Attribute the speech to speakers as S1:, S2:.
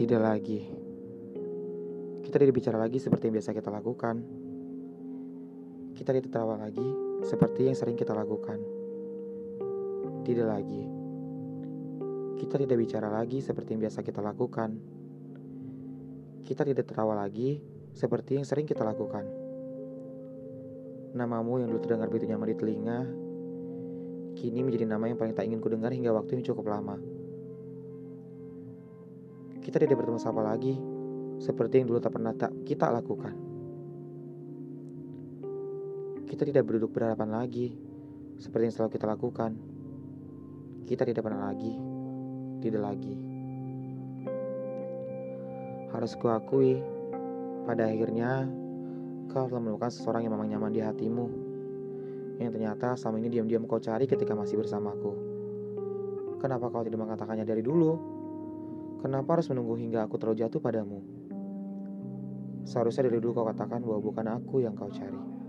S1: Tidak lagi. Kita tidak bicara lagi seperti yang biasa kita lakukan. Kita tidak tertawa lagi seperti yang sering kita lakukan. Tidak lagi. Kita tidak bicara lagi seperti yang biasa kita lakukan. Kita tidak tertawa lagi seperti yang sering kita lakukan. Namamu yang dulu terdengar begitu nyaman di telinga, kini menjadi nama yang paling tak ingin kudengar hingga waktu yang cukup lama. Kita tidak bertemu sapa lagi, seperti yang dulu tak pernah tak kita lakukan. Kita tidak berduduk berhadapan lagi, seperti yang selalu kita lakukan. Kita tidak pernah lagi, tidak lagi. Harus kuakui, pada akhirnya kau telah menemukan seseorang yang memang nyaman di hatimu. Yang ternyata selama ini diam-diam kau cari ketika masih bersamaku. Kenapa kau tidak mengatakannya dari dulu? Kenapa harus menunggu hingga aku terlalu jatuh padamu? Seharusnya dari dulu kau katakan bahwa bukan aku yang kau cari.